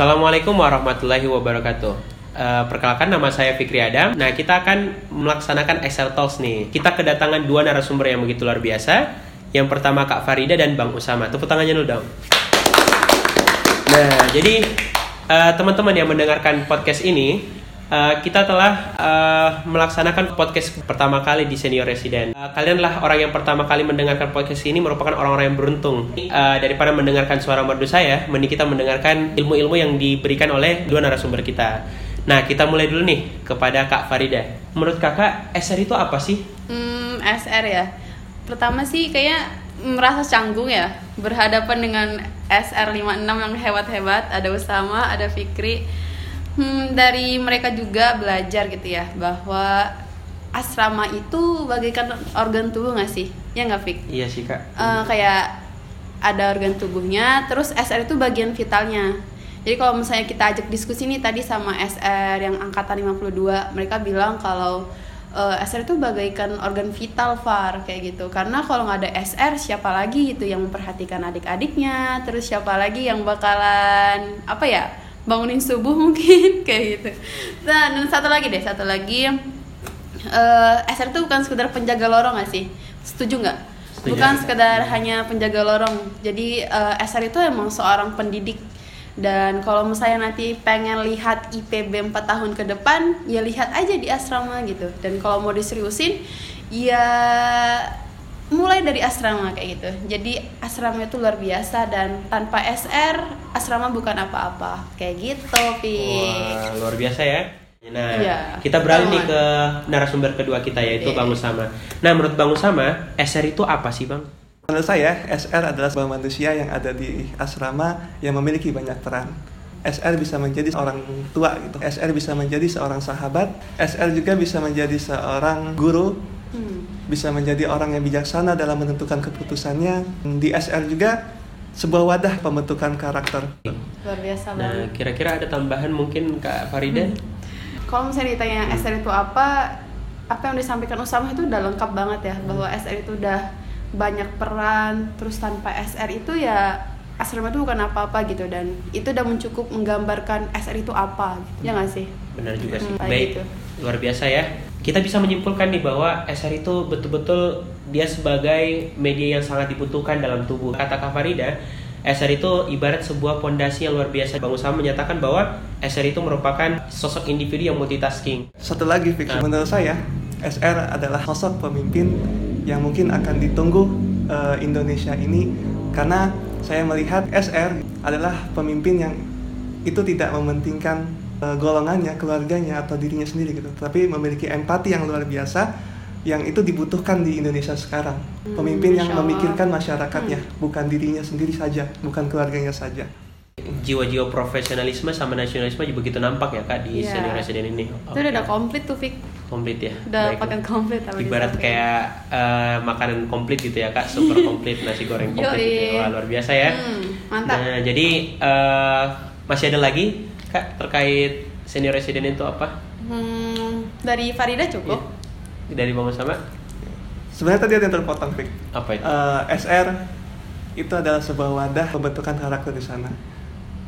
Assalamualaikum warahmatullahi wabarakatuh. Uh, perkenalkan nama saya Fikri Adam. Nah, kita akan melaksanakan Excel Talks nih. Kita kedatangan dua narasumber yang begitu luar biasa. Yang pertama Kak Farida dan Bang Usama. Tepuk tangannya dulu dong. Nah, jadi uh, teman-teman yang mendengarkan podcast ini, uh, kita telah uh, melaksanakan podcast pertama kali di Senior Resident. Uh, kalianlah orang yang pertama kali mendengarkan podcast ini merupakan orang-orang yang beruntung. Uh, daripada mendengarkan suara merdu saya, mending kita mendengarkan ilmu-ilmu yang diberikan oleh dua narasumber kita. Nah, kita mulai dulu nih kepada Kak Farida. Menurut Kakak, SR itu apa sih? Hmm, SR ya. Pertama sih kayak merasa canggung ya berhadapan dengan SR56 yang hebat-hebat ada Usama ada Fikri hmm, dari mereka juga belajar gitu ya bahwa asrama itu bagaikan organ tubuh nggak sih ya nggak Fik? Iya sih kak. Uh, kayak ada organ tubuhnya terus SR itu bagian vitalnya jadi kalau misalnya kita ajak diskusi nih tadi sama SR yang angkatan 52 mereka bilang kalau uh, eh, SR itu bagaikan organ vital VAR kayak gitu karena kalau nggak ada SR siapa lagi itu yang memperhatikan adik-adiknya terus siapa lagi yang bakalan apa ya bangunin subuh mungkin kayak gitu. Nah dan satu lagi deh satu lagi. Uh, eh, SR itu bukan sekedar penjaga lorong gak sih? Setuju nggak? Bukan sekedar hanya penjaga lorong. Jadi uh, eh, SR itu emang seorang pendidik. Dan kalau misalnya nanti pengen lihat IPB 4 tahun ke depan ya lihat aja di asrama gitu. Dan kalau mau diseriusin ya mulai dari asrama kayak gitu jadi asrama itu luar biasa dan tanpa SR asrama bukan apa-apa kayak gitu Pi Wah, luar biasa ya Nah, ya, kita beralih nih ke narasumber kedua kita yaitu Bang Usama. Nah, menurut Bang Usama, SR itu apa sih, Bang? Menurut saya, SR adalah sebuah manusia yang ada di asrama yang memiliki banyak peran. SR bisa menjadi seorang tua gitu. SR bisa menjadi seorang sahabat. SR juga bisa menjadi seorang guru. Hmm. Bisa menjadi orang yang bijaksana dalam menentukan keputusannya. Di SR juga sebuah wadah pembentukan karakter. Luar biasa nah, banget. Nah, kira-kira ada tambahan mungkin Kak Farida? Hmm. Kalau misalnya ditanya hmm. SR itu apa, apa yang disampaikan Usama itu udah lengkap banget ya, bahwa SR itu udah banyak peran terus tanpa SR itu ya asrama itu bukan apa-apa gitu dan itu udah mencukup menggambarkan SR itu apa gitu. ya nggak sih benar juga sih hmm, baik gitu. Luar biasa ya kita bisa menyimpulkan nih bahwa SR itu betul-betul dia sebagai media yang sangat dibutuhkan dalam tubuh kata Kafarida SR itu ibarat sebuah pondasi yang luar biasa. Bang Usama menyatakan bahwa SR itu merupakan sosok individu yang multitasking. Satu lagi, Vicky, nah. menurut saya SR adalah sosok pemimpin yang mungkin akan ditunggu uh, Indonesia ini karena saya melihat SR adalah pemimpin yang itu tidak mementingkan uh, golongannya, keluarganya atau dirinya sendiri gitu, tapi memiliki empati yang luar biasa yang itu dibutuhkan di Indonesia sekarang. Hmm, pemimpin yang memikirkan masyarakatnya, hmm. bukan dirinya sendiri saja, bukan keluarganya saja jiwa-jiwa profesionalisme sama nasionalisme juga begitu nampak ya kak di yeah. senior resident ini. Itu okay. udah komplit tuh Fik. Komplit ya. Udah pakai komplit. Ibarat kayak uh, makanan komplit gitu ya kak, super komplit nasi goreng komplit gitu. Ya. Wah luar biasa ya. Hmm, mantap. Nah jadi uh, masih ada lagi kak terkait senior resident itu apa? Hmm, dari Farida cukup. Ya. Dari Bang sama? Sebenarnya tadi ada yang terpotong Fik. Apa itu? Uh, eh, SR itu adalah sebuah wadah pembentukan karakter di sana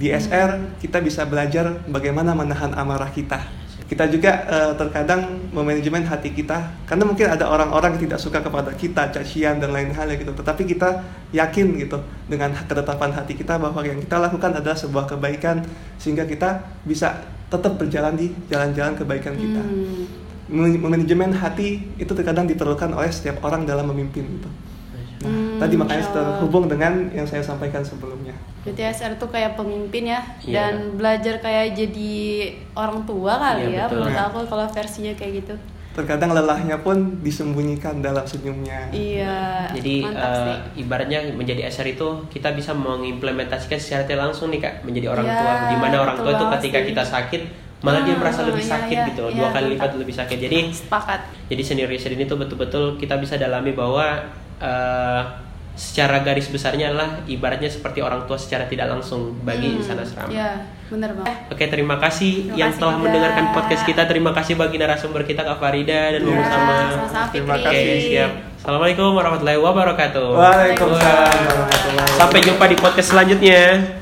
di SR kita bisa belajar bagaimana menahan amarah kita. Kita juga uh, terkadang memanajemen hati kita karena mungkin ada orang-orang yang tidak suka kepada kita, cacian dan lain hal gitu. Tetapi kita yakin gitu dengan ketetapan hati kita bahwa yang kita lakukan adalah sebuah kebaikan sehingga kita bisa tetap berjalan di jalan-jalan kebaikan kita. Hmm. Manajemen hati itu terkadang diperlukan oleh setiap orang dalam memimpin gitu. Nah, hmm, tadi makanya terhubung dengan yang saya sampaikan sebelumnya. Jadi SR tuh kayak pemimpin ya yeah. dan belajar kayak jadi orang tua kali yeah, ya betul. menurut aku kalau versinya kayak gitu. Terkadang lelahnya pun disembunyikan dalam senyumnya. Iya. Jadi uh, ibaratnya menjadi SR itu kita bisa mengimplementasikan secara langsung nih kak menjadi orang yeah, tua. Di mana orang tua itu ketika sih. kita sakit malah dia merasa lebih iya, sakit yeah, gitu yeah, dua kali lipat lebih sakit jadi sepakat jadi senior resident itu betul-betul kita bisa dalami bahwa uh, secara garis besarnya adalah ibaratnya seperti orang tua secara tidak langsung bagi hmm, insan asrama. Ya, benar banget. Oke, terima kasih terima yang kasih telah juga. mendengarkan podcast kita. Terima kasih bagi narasumber kita Kak Farida dan ya, Bung Sama. Terima kasih. Oke, siap. Assalamualaikum warahmatullahi wabarakatuh. Waalaikumsalam warahmatullahi Sampai jumpa di podcast selanjutnya.